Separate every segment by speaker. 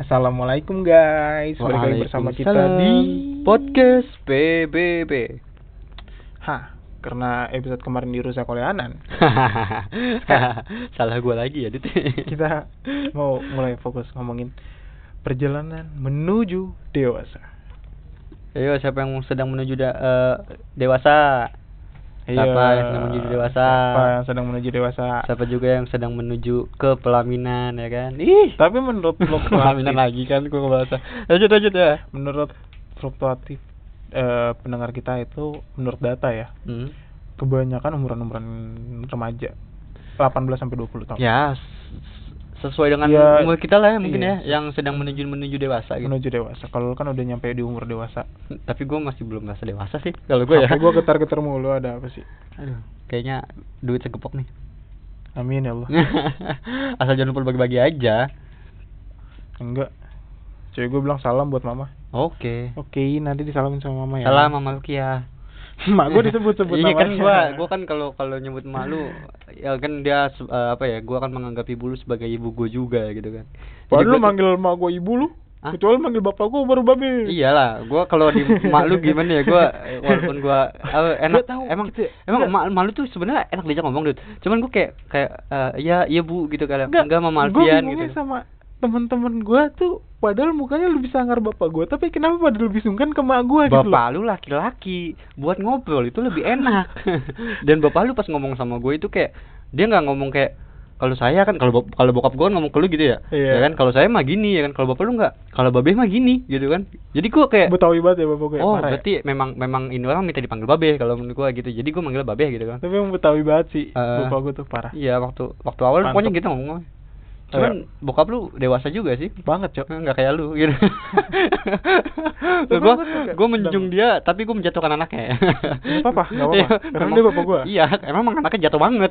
Speaker 1: Assalamualaikum guys, balik lagi bersama kita di
Speaker 2: podcast PBB.
Speaker 1: Hah, karena episode kemarin dirusak oleh Anan,
Speaker 2: Salah gua lagi ya, Dit.
Speaker 1: kita mau mulai fokus ngomongin perjalanan menuju dewasa.
Speaker 2: Ayo, siapa yang sedang menuju da- eh, dewasa? Siapa yang sedang menuju dewasa?
Speaker 1: Siapa yang sedang menuju dewasa?
Speaker 2: Siapa juga yang sedang menuju ke pelaminan ya kan? Ih,
Speaker 1: Tapi menurut
Speaker 2: pelaminan lagi kan gua ngebahas. Lanjut lanjut ya.
Speaker 1: menurut fluktuatif eh, pendengar kita itu menurut data ya,
Speaker 2: Hmm.
Speaker 1: kebanyakan umuran-umuran remaja 18 sampai 20 tahun.
Speaker 2: Ya, s- sesuai dengan
Speaker 1: Ya,
Speaker 2: umur kita lah ya mungkin
Speaker 1: iya.
Speaker 2: ya, yang sedang menuju menuju dewasa gitu.
Speaker 1: Menuju dewasa. Kalau kan udah nyampe di umur dewasa.
Speaker 2: Tapi gua masih belum merasa dewasa sih kalau gua ya.
Speaker 1: Sampai gua getar-getar mulu ada apa sih?
Speaker 2: Aduh, kayaknya duit segepok nih.
Speaker 1: Amin ya Allah.
Speaker 2: Asal jangan lupa bagi-bagi aja.
Speaker 1: Enggak. Cewek gue bilang salam buat mama.
Speaker 2: Oke.
Speaker 1: Oke, nanti disalamin sama mama ya.
Speaker 2: Salam Mama Rukia.
Speaker 1: Mak gue disebut-sebut
Speaker 2: Iya kan gua gua kan kalau kalau nyebut malu ya kan dia eh, apa ya gua kan menganggap ibu lu sebagai ibu gua juga gitu kan.
Speaker 1: Padahal
Speaker 2: gua
Speaker 1: lu manggil mak gue ibu lu.
Speaker 2: Hah?
Speaker 1: Kecuali manggil bapak gue baru babe.
Speaker 2: Iyalah, gua kalau di mak lu gimana ya gua walaupun gua eh, enak
Speaker 1: Gua tahu,
Speaker 2: emang
Speaker 1: gitu ya.
Speaker 2: emang
Speaker 1: Enggak.
Speaker 2: mak malu tuh sebenarnya enak diajak ngomong Dut. Cuman gua kayak kayak eh, ya iya Bu gitu kan. Enggak, Mama
Speaker 1: Gue
Speaker 2: Alfian gitu.
Speaker 1: sama temen-temen gue tuh padahal mukanya lebih sangar bapak gue tapi kenapa pada lebih sungkan ke mak gue gitu loh
Speaker 2: Bapak lu laki-laki, buat ngobrol itu lebih enak. Dan bapak lu pas ngomong sama gue itu kayak dia nggak ngomong kayak kalau saya kan kalau kalau bokap gue kan ngomong ke lu gitu ya.
Speaker 1: Iya.
Speaker 2: Ya kan kalau saya mah gini ya kan kalau bapak lu nggak. Kalau babe mah gini gitu kan. Jadi gue kayak
Speaker 1: Betawi banget ya bapak gue
Speaker 2: Oh,
Speaker 1: parah ya.
Speaker 2: berarti memang memang ini orang minta dipanggil babe kalau menurut gua gitu. Jadi gua manggil babe gitu kan.
Speaker 1: tapi emang Betawi banget sih
Speaker 2: Eh,
Speaker 1: bapak gue tuh parah
Speaker 2: Iya, waktu waktu awal
Speaker 1: Mantep.
Speaker 2: pokoknya gitu ngomong. Cuman bokap lu dewasa juga sih.
Speaker 1: banget cok
Speaker 2: Enggak kayak lu gitu.
Speaker 1: Suka.
Speaker 2: gua menjunjung dia tapi gua menjatuhkan anaknya.
Speaker 1: Apa-apa, nggak apa-apa.
Speaker 2: Iya,
Speaker 1: Karena
Speaker 2: emang-
Speaker 1: dia bapak gua.
Speaker 2: Iya, emang anaknya jatuh banget.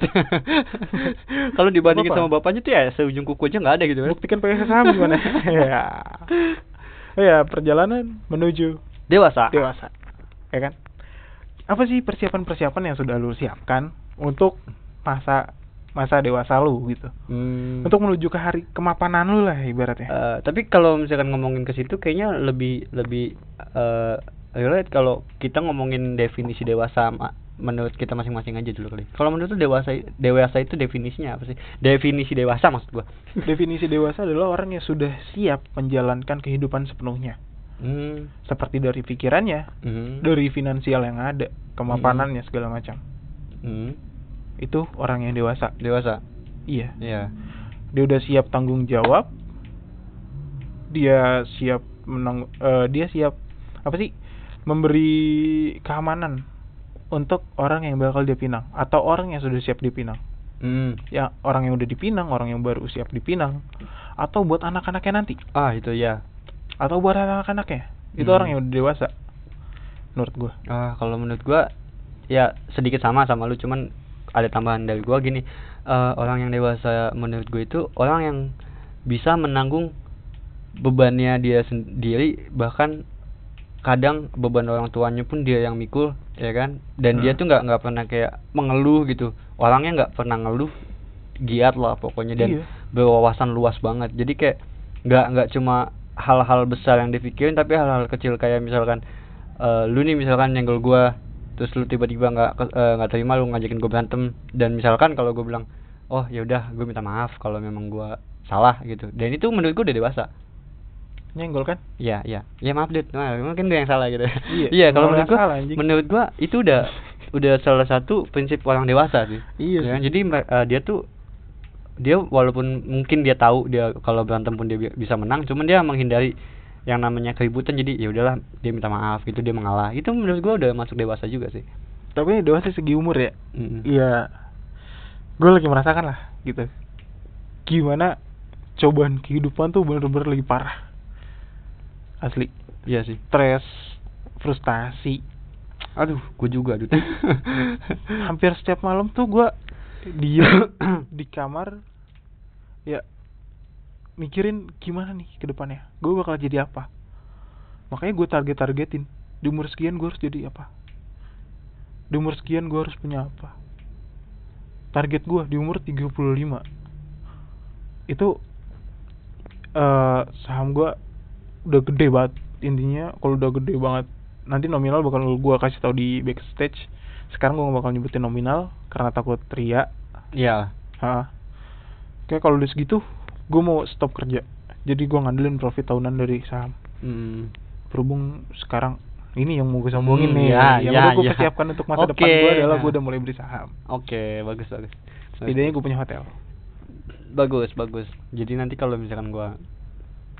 Speaker 2: Kalau dibandingin sama bapaknya tuh ya seujung kuku aja nggak ada gitu kan.
Speaker 1: buktikan pakai saham gimana ya ya perjalanan menuju
Speaker 2: Dewasa.
Speaker 1: dewasa ya kan apa sih persiapan-persiapan yang sudah lu siapkan untuk masa masa dewasa lu gitu
Speaker 2: Hmm.
Speaker 1: untuk menuju ke hari kemapanan lu lah ibaratnya
Speaker 2: Eh, tapi kalau misalkan ngomongin ke situ kayaknya lebih lebih eh relate kalau kita ngomongin definisi dewasa menurut kita masing-masing aja dulu kali. Kalau menurut lu dewasa dewasa itu definisinya apa sih? Definisi dewasa maksud gua.
Speaker 1: definisi dewasa adalah orang yang sudah siap menjalankan kehidupan sepenuhnya
Speaker 2: Hmm.
Speaker 1: seperti dari pikirannya
Speaker 2: Hmm.
Speaker 1: dari finansial yang ada kemapanannya segala macam
Speaker 2: Hmm.
Speaker 1: Itu orang yang dewasa
Speaker 2: Dewasa.
Speaker 1: iya
Speaker 2: Iya.
Speaker 1: dia udah siap tanggung jawab dia siap menang eh, dia siap apa sih memberi keamanan untuk orang yang bakal dia pinang atau orang yang sudah siap dipinang
Speaker 2: Hmm.
Speaker 1: ya orang yang udah dipinang orang yang baru siap dipinang atau buat anak-anaknya nanti
Speaker 2: Ah, itu ya.
Speaker 1: atau buat anak-anaknya itu
Speaker 2: Hmm.
Speaker 1: orang yang udah dewasa menurut gua
Speaker 2: Ah, kalau menurut gua ya sedikit sama sama lu cuman ada tambahan dari gua gini. eh, orang yang dewasa menurut gue itu orang yang bisa menanggung bebannya dia sendiri bahkan kadang beban orang tuanya pun dia yang mikul ya kan dan dia
Speaker 1: Hmm.
Speaker 2: tuh nggak nggak pernah kayak mengeluh gitu orangnya nggak pernah ngeluh giat lah pokoknya dan
Speaker 1: Iya.
Speaker 2: berwawasan luas banget jadi kayak nggak nggak cuma hal-hal besar yang dipikirin tapi hal-hal kecil kayak misalkan eh, lu nih misalkan nyenggol gua terus lu tiba-tiba nggak ke- eh, nggak terima lu ngajakin gua berantem dan misalkan kalau gua bilang oh ya udah gue minta maaf kalau memang gua salah gitu dan itu menurut gua udah dewasa
Speaker 1: nyenggol kan
Speaker 2: Iya, iya. Ya maaf, Dit. Nah, mungkin gue yang salah gitu.
Speaker 1: Iya,
Speaker 2: kalau
Speaker 1: emang
Speaker 2: menurut
Speaker 1: anjing.
Speaker 2: menurut gua itu udah udah salah satu prinsip orang dewasa sih.
Speaker 1: Iya
Speaker 2: Ya, jadi eh, dia tuh dia walaupun mungkin dia tahu dia kalau berantem pun dia bi- bisa menang, cuman dia menghindari yang namanya keributan jadi ya udahlah dia minta maaf gitu dia mengalah. Itu menurut gua udah masuk dewasa juga sih.
Speaker 1: tapi dewasa segi umur ya. Iya, gue lagi merasakan lah gitu. Gimana cobaan kehidupan tuh bener-bener lagi parah. Asli,
Speaker 2: Iya sih.
Speaker 1: stres, frustasi.
Speaker 2: Aduh, gua juga, Dut.
Speaker 1: Hampir setiap malam tuh gue diem di kamar, ya mikirin gimana nih ke depannya. Gue bakal jadi apa? Makanya gue target-targetin. Di umur sekian gue harus jadi apa? Di umur sekian gue harus punya apa? Target gue di umur 35 Itu eh saham gua udah gede banget intinya kalau udah gede banget nanti nominal bakal gua kasih tahu di backstage sekarang gua nggak bakal nyebutin nominal karena takut ria
Speaker 2: Iya.
Speaker 1: ha kayak kalau udah segitu gua mau stop kerja jadi gua ngandelin profit tahunan dari saham
Speaker 2: Hmm.
Speaker 1: berhubung sekarang ini yang mau gue sombongin
Speaker 2: Hmm,
Speaker 1: nih
Speaker 2: ya,
Speaker 1: yang
Speaker 2: ya,
Speaker 1: udah gue
Speaker 2: ya.
Speaker 1: persiapkan untuk masa depan
Speaker 2: Oke.
Speaker 1: gue adalah gue udah mulai beli saham
Speaker 2: Oke, bagus bagus.
Speaker 1: setidaknya gue punya hotel
Speaker 2: bagus bagus jadi nanti kalau misalkan gua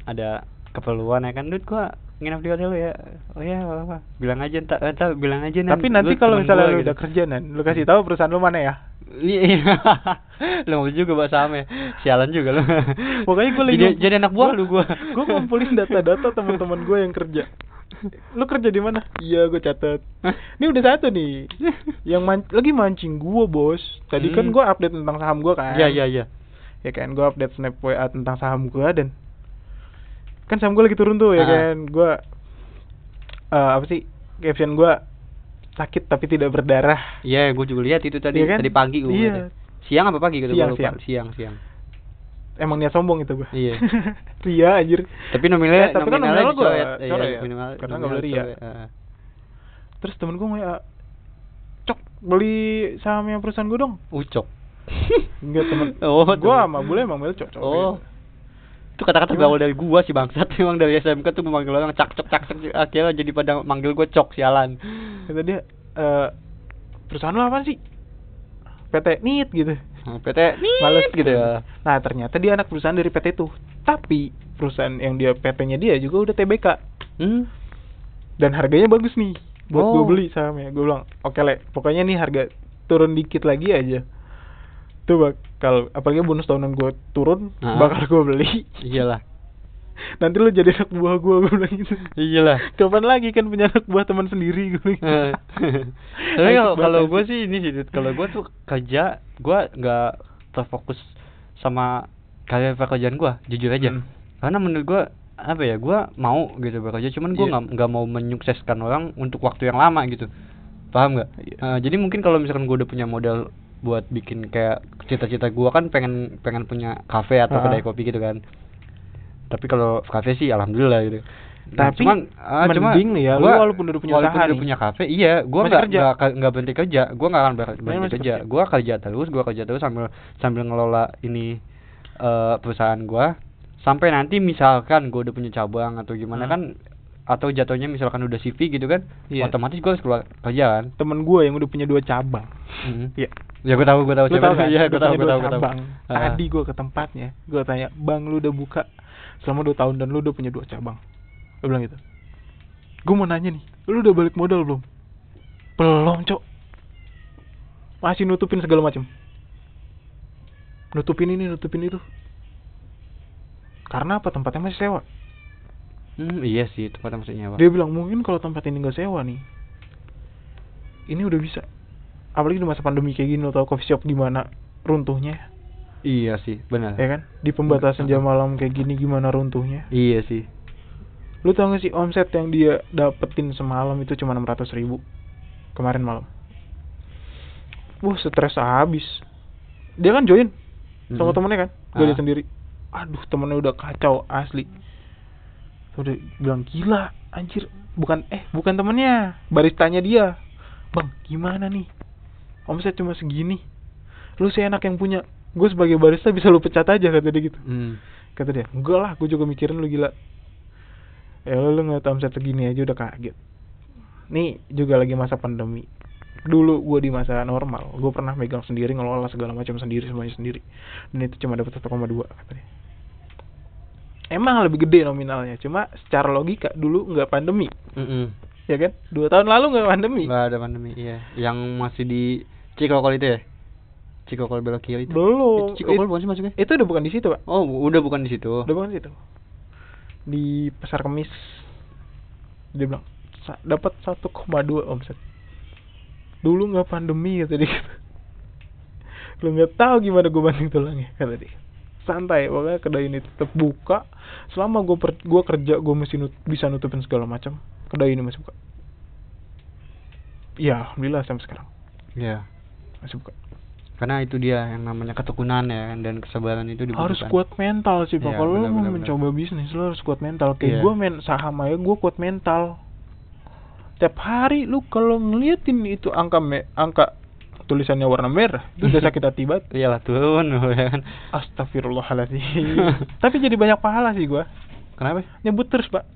Speaker 2: ada keperluan ya kan duit gua nginep di hotel ya oh ya apa, apa. bilang aja entar, entar bilang aja Nan.
Speaker 1: tapi nanti kalau misalnya lu
Speaker 2: gitu.
Speaker 1: udah kerja nan lu kasih tahu perusahaan lu mana ya
Speaker 2: Iya, iya. lu mau juga bahas saham ya sialan juga lu.
Speaker 1: Pokoknya gua lagi
Speaker 2: jadi, jadi anak buah lu gua.
Speaker 1: Gue ngumpulin data-data teman-teman gue yang kerja. Lu kerja di mana? Iya gue catat. Ini udah satu nih. Yang man lagi mancing gue bos. Tadi kan
Speaker 2: Hmm.
Speaker 1: gue update tentang saham gue kan.
Speaker 2: Iya iya iya.
Speaker 1: Ya kan gue update snap wa tentang saham gue dan kan saham gue lagi turun tuh ya
Speaker 2: Ah.
Speaker 1: kan. Gue eh apa sih? Caption gue sakit tapi tidak berdarah
Speaker 2: iya gua juga lihat itu tadi
Speaker 1: Iya kan?
Speaker 2: tadi pagi gua
Speaker 1: Iya.
Speaker 2: ngeliatnya. siang apa pagi gitu
Speaker 1: Siang, siang.
Speaker 2: siang siang
Speaker 1: emang niat sombong itu gue
Speaker 2: Iya.
Speaker 1: ria anjir
Speaker 2: tapi nominalnya
Speaker 1: Eh, tapi kan
Speaker 2: nominalnya dicoret. Iya,
Speaker 1: coret ya,
Speaker 2: minimal-
Speaker 1: karena nggak
Speaker 2: nominal
Speaker 1: boleh ria.
Speaker 2: heeh.
Speaker 1: terus temen gue nggak cok beli sahamnya perusahaan gue dong
Speaker 2: ucok
Speaker 1: enggak temen
Speaker 2: Oh,
Speaker 1: gue sama bule emang bel cok cok
Speaker 2: Oh. Itu kata-kata gaul dari gua sih bangsat Emang dari SMK tuh memanggil orang cak cok cak cok akhirnya jadi pada manggil gua cok sialan.
Speaker 1: Kata dia eh perusahaan lo apa sih PT NIT gitu
Speaker 2: PT nih
Speaker 1: Males
Speaker 2: gitu ya.
Speaker 1: Nah ternyata dia anak perusahaan dari PT itu Tapi perusahaan yang dia PT-nya dia juga udah TBK
Speaker 2: Hmm.
Speaker 1: Dan harganya bagus nih Buat
Speaker 2: Oh.
Speaker 1: gue beli sahamnya Gue bilang oke le pokoknya nih harga turun dikit lagi aja Tuh bakal apalagi bonus tahunan gue turun
Speaker 2: Ah.
Speaker 1: Bakal gue beli
Speaker 2: Iyalah.
Speaker 1: Nanti lu jadi anak buah gue Gue bilang gitu
Speaker 2: Iyalah.
Speaker 1: Kapan lagi kan punya anak buah teman sendiri gue gitu.
Speaker 2: Tapi kalau kalau gua
Speaker 1: sih.
Speaker 2: ini sih kalau gua tuh kerja gua nggak terfokus sama karir pekerjaan gua jujur aja.
Speaker 1: Hmm.
Speaker 2: Karena menurut gua apa ya gua mau gitu bekerja cuman gua
Speaker 1: Iya.
Speaker 2: nggak nggak mau menyukseskan orang untuk waktu yang lama gitu paham nggak
Speaker 1: Iya.
Speaker 2: Eh, jadi mungkin kalau misalkan gua udah punya modal buat bikin kayak cita-cita gua kan pengen pengen punya kafe atau
Speaker 1: Ah.
Speaker 2: kedai kopi gitu kan tapi kalau kafe sih alhamdulillah gitu Nah,
Speaker 1: Tapi
Speaker 2: cuman ah,
Speaker 1: mending nih ya, lu
Speaker 2: gua-
Speaker 1: walaupun udah punya
Speaker 2: walaupun
Speaker 1: usaha
Speaker 2: udah punya kafe iya gua nggak nggak nggak berhenti kerja gua nggak akan
Speaker 1: Masih
Speaker 2: berhenti kerja
Speaker 1: kerja.
Speaker 2: gua kerja terus gua kerja terus sambil sambil ngelola ini eh perusahaan gua sampai nanti misalkan gua udah punya cabang atau gimana
Speaker 1: Hmm.
Speaker 2: kan atau jatuhnya misalkan udah CV gitu kan
Speaker 1: Iya.
Speaker 2: otomatis gua harus keluar kerja kan
Speaker 1: Temen gue yang udah punya dua cabang
Speaker 2: Mhm.
Speaker 1: Iya
Speaker 2: ya gua tahu gua tahu
Speaker 1: Lu
Speaker 2: siapa
Speaker 1: kan?
Speaker 2: iya
Speaker 1: Dia
Speaker 2: gua tahu
Speaker 1: dua
Speaker 2: tahu gua tahu
Speaker 1: cabang.
Speaker 2: Ah.
Speaker 1: Tadi gue ke tempatnya, gue tanya, bang lu udah buka selama dua tahun dan lu udah punya dua cabang. Gue bilang gitu. Gue mau nanya nih, lu udah balik modal belum? Belum cok. Masih nutupin segala macam. Nutupin ini, nutupin itu. Karena apa? Tempatnya masih sewa.
Speaker 2: Hmm, iya sih tempat maksudnya pak
Speaker 1: Dia bilang mungkin kalau tempat ini nggak sewa nih, ini udah bisa. Apalagi di masa pandemi kayak gini, lo tau coffee shop di mana runtuhnya,
Speaker 2: iya sih benar
Speaker 1: ya kan? Di pembatasan jam malam kayak gini gimana runtuhnya?
Speaker 2: iya sih
Speaker 1: Lu tau gak sih omset yang dia dapetin semalam itu cuma 600 ribu kemarin malam? Wah stres habis. Dia kan join sama
Speaker 2: Mhm.
Speaker 1: temennya kan, gue
Speaker 2: Ah.
Speaker 1: liat sendiri. Aduh temennya udah kacau asli. Udah bilang gila anjir bukan eh bukan temennya baristanya dia bang gimana nih omset cuma segini lu sih enak yang punya gue sebagai barista bisa lu pecat aja kata dia gitu.
Speaker 2: Hmm.
Speaker 1: kata dia enggak lah gue juga mikirin lu gila. Ya lu ngeliat omset segini aja udah kaget. Nih juga lagi masa pandemi. Dulu gue di masa normal gue pernah megang sendiri ngelola segala macam sendiri semuanya sendiri. Dan itu cuma dapat 1,2 kata dia. Emang lebih gede nominalnya cuma secara logika dulu nggak pandemi.
Speaker 2: Mm-mm.
Speaker 1: ya kan? Dua tahun lalu nggak pandemi.
Speaker 2: Nggak ada pandemi, iya. Yang masih di Cikokol itu ya? Cikokol belok kiri itu.
Speaker 1: belum
Speaker 2: Itu Cikokol
Speaker 1: It-
Speaker 2: bukan sih masuknya?
Speaker 1: itu udah bukan di situ pak
Speaker 2: Oh, udah bukan di situ.
Speaker 1: udah bukan di situ di pasar kemis dia bilang "Sa- dapat 1,2 omset dulu nggak pandemi kata dia gitu. lu nggak tahu gimana gue banting tulangnya kata dia santai pokoknya kedai ini tetap buka selama gue per gue kerja gue mesti nut- bisa nutupin segala macam kedai ini masih buka iya alhamdulillah sampai sekarang
Speaker 2: Iya.
Speaker 1: masih buka
Speaker 2: karena itu dia yang namanya ketekunan ya kan, dan kesabaran itu dibutuhkan.
Speaker 1: Harus kuat mental sih pak
Speaker 2: Iya,
Speaker 1: kalau
Speaker 2: benar,
Speaker 1: mau mencoba bisnis lu harus kuat mental. Kayak
Speaker 2: Iya.
Speaker 1: gua main saham aja gua kuat mental. Tiap hari lu kalau ngeliatin itu angka me angka tulisannya warna merah itu udah sakit hati banget.
Speaker 2: Iyalah turun ya kan.
Speaker 1: Astagfirullahaladzim tapi jadi banyak pahala sih gua.
Speaker 2: Kenapa?
Speaker 1: Nyebut terus pak.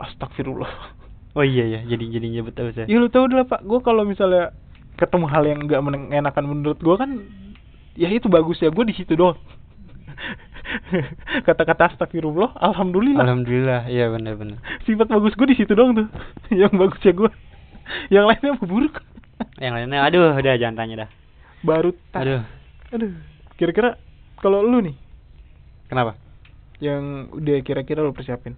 Speaker 1: Astagfirullah
Speaker 2: oh iya ya jadi jadi nyebut terus ya.
Speaker 1: Ya lu tahu dulu pak. Gua kalau misalnya ketemu hal yang nggak mengenakan menurut gua kan ya itu bagus ya gua di situ doang. Kata-kata astagfirullah alhamdulillah.
Speaker 2: Alhamdulillah iya benar benar
Speaker 1: sifat bagus gue di situ doang tuh yang bagus ya gue yang lainnya buruk?
Speaker 2: Yang lainnya aduh udah jangan tanya dah.
Speaker 1: Baru tak
Speaker 2: aduh.
Speaker 1: Aduh kira-kira kalau lu nih
Speaker 2: kenapa?
Speaker 1: yang udah kira-kira lu persiapin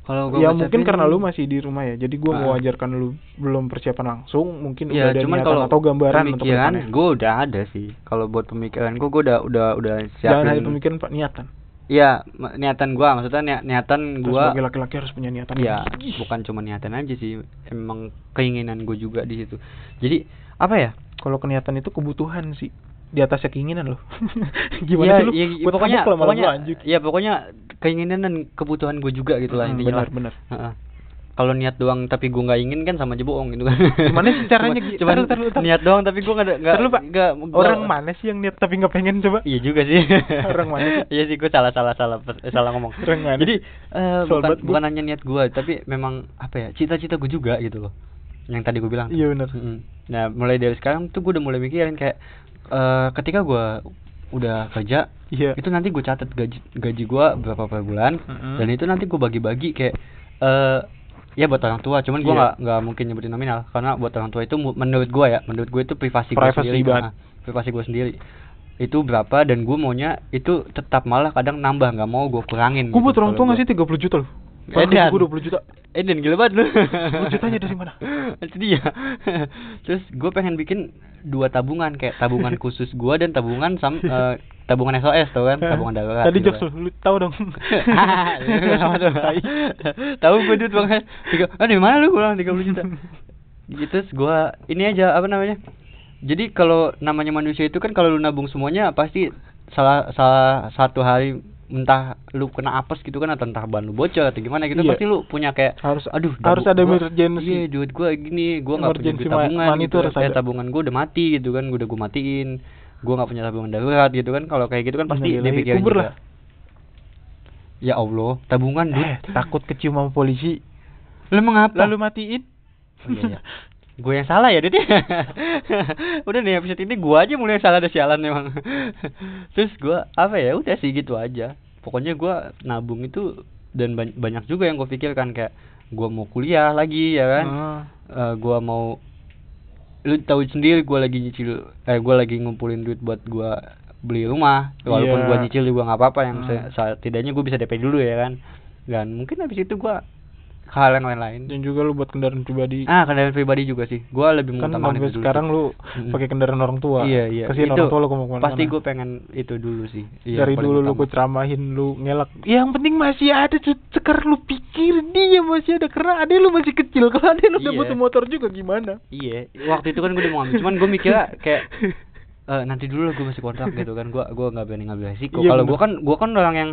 Speaker 2: kalau gua
Speaker 1: ya mungkin karena lu masih di rumah ya. Jadi gue
Speaker 2: Ah.
Speaker 1: mewajarkan lu belum persiapan langsung mungkin
Speaker 2: ya
Speaker 1: udah ada
Speaker 2: cuman kalau
Speaker 1: atau gambaran untuk
Speaker 2: pemikiran
Speaker 1: ke depannya.
Speaker 2: gue udah ada sih. Kalau buat pemikiran gue gue udah udah udah
Speaker 1: jangan
Speaker 2: siapin
Speaker 1: hanya pemikiran pak niatan.
Speaker 2: Iya, niatan gua. Maksudnya ni- niatan
Speaker 1: Terus
Speaker 2: gua
Speaker 1: sebagai laki-laki harus punya niatan
Speaker 2: Iya, bukan cuma niatan aja sih, emang keinginan gue juga di situ. Jadi apa ya?
Speaker 1: kalau keniatan itu kebutuhan sih. Di atasnya keinginan loh. Gimana
Speaker 2: Iya,
Speaker 1: sih lu?
Speaker 2: iya,
Speaker 1: Buat
Speaker 2: pokoknya
Speaker 1: lama-lama
Speaker 2: pokoknya ya pokoknya keinginan dan kebutuhan gue juga gitu lah
Speaker 1: Hmm,
Speaker 2: intinya lah.
Speaker 1: benar, benar.
Speaker 2: Kalau niat doang tapi gue nggak ingin kan sama aja bohong gitu kan.
Speaker 1: Gimana sih caranya,
Speaker 2: Cuma-
Speaker 1: Gi?
Speaker 2: Cuman
Speaker 1: Taruh, taruh, taruh.
Speaker 2: niat doang tapi gue nggak ada nggak gua-
Speaker 1: orang mana sih yang niat tapi nggak pengen coba
Speaker 2: Iya juga sih.
Speaker 1: Orang mana sih?
Speaker 2: Iya sih gue salah salah salah eh, salah ngomong.
Speaker 1: Orang mana?
Speaker 2: Jadi
Speaker 1: Soal
Speaker 2: bukan bukan hanya niat gue tapi memang apa ya cita-cita gue juga gitu loh. Yang tadi gue bilang.
Speaker 1: iya benar.
Speaker 2: Nah mulai dari sekarang tuh gue udah mulai mikirin kayak eh ketika gue udah kerja
Speaker 1: iya
Speaker 2: itu nanti gue catat gaji gaji gue berapa per bulan
Speaker 1: Mm-mm.
Speaker 2: dan itu nanti gue bagi-bagi kayak eh ya buat orang tua cuman gue
Speaker 1: Iya.
Speaker 2: nggak nggak mungkin nyebutin nominal karena buat orang tua itu menurut gue ya menurut gue itu privasi gue sendiri
Speaker 1: banget.
Speaker 2: nah, privasi gue sendiri itu berapa dan gue maunya itu tetap malah kadang nambah nggak mau gue kurangin
Speaker 1: gue buat
Speaker 2: gitu
Speaker 1: orang tua ngasih 30 juta loh
Speaker 2: Eh, Dan.
Speaker 1: gue 20 juta
Speaker 2: Eh dan gila banget lu
Speaker 1: 10 jutanya dari mana?
Speaker 2: Itu dia Terus gue pengen bikin dua tabungan Kayak tabungan khusus gue dan tabungan sam, eh, Tabungan SOS tau kan Tabungan darurat
Speaker 1: Tadi
Speaker 2: gitu
Speaker 1: jokes
Speaker 2: kan.
Speaker 1: lu, tahu dong.
Speaker 2: Tahu gue duit banget. Tiga, ah dari mana lu pulang 30 juta? Gitu terus gua ini aja apa namanya? Jadi kalau namanya manusia itu kan kalau lu nabung semuanya pasti salah salah satu hari entah lu kena apes gitu kan atau entah ban lu bocor atau gimana gitu
Speaker 1: Iya.
Speaker 2: pasti lu punya kayak
Speaker 1: Harus-
Speaker 2: aduh
Speaker 1: harus ada
Speaker 2: gua-
Speaker 1: emergency.
Speaker 2: iya duit gua gini gua nggak punya duit tabungan gitu
Speaker 1: itu harus ada.
Speaker 2: tabungan gua udah mati gitu kan gua udah gua matiin gua nggak punya tabungan darurat gitu kan kalau kayak gitu kan pasti dipikirin
Speaker 1: kubur
Speaker 2: juga
Speaker 1: lah.
Speaker 2: ya Allah tabungan duit
Speaker 1: eh takut kecium sama polisi
Speaker 2: Lu emang apa?
Speaker 1: lalu matiin
Speaker 2: Oh, iya, iya. gue yang salah ya, Dit. udah nih episode ini gua aja mulai salah ada sialan emang. Terus gua apa ya? Udah sih gitu aja. Pokoknya gua nabung itu dan ban- banyak juga yang gue pikirkan kayak gua mau kuliah lagi ya kan.
Speaker 1: Ah.
Speaker 2: Eh, gua mau lu tahu sendiri gua lagi nyicil eh gua lagi ngumpulin duit buat gua beli rumah walaupun
Speaker 1: Iya.
Speaker 2: gua nyicil juga nggak apa-apa yang
Speaker 1: Hmm.
Speaker 2: se- setidaknya gua bisa DP dulu ya kan dan mungkin habis itu gua hal yang lain-lain
Speaker 1: dan juga lu buat kendaraan pribadi
Speaker 2: Ah, kendaraan pribadi juga sih. Gua lebih
Speaker 1: kan
Speaker 2: mengutamakan
Speaker 1: sampai
Speaker 2: itu dulu.
Speaker 1: sekarang lu pakai kendaraan orang tua
Speaker 2: Iya, iya.
Speaker 1: kasihin
Speaker 2: Itu
Speaker 1: orang tua lu ke mana
Speaker 2: Pasti gue pengen itu dulu sih. Iya,
Speaker 1: dari dulu lu gue ceramahin lu ngelak yang penting masih ada sekarang lu pikir dia masih ada karena adek lu masih kecil kalau adek lu udah
Speaker 2: Iya.
Speaker 1: butuh motor juga gimana
Speaker 2: Iya, waktu itu kan gue udah mau ngambil. Cuman gue mikirnya kayak eh nanti dulu lah gue masih kontrak gitu kan. Gua gua nggak berani ngambil resiko.
Speaker 1: Iya,
Speaker 2: kalau gua kan gua kan orang yang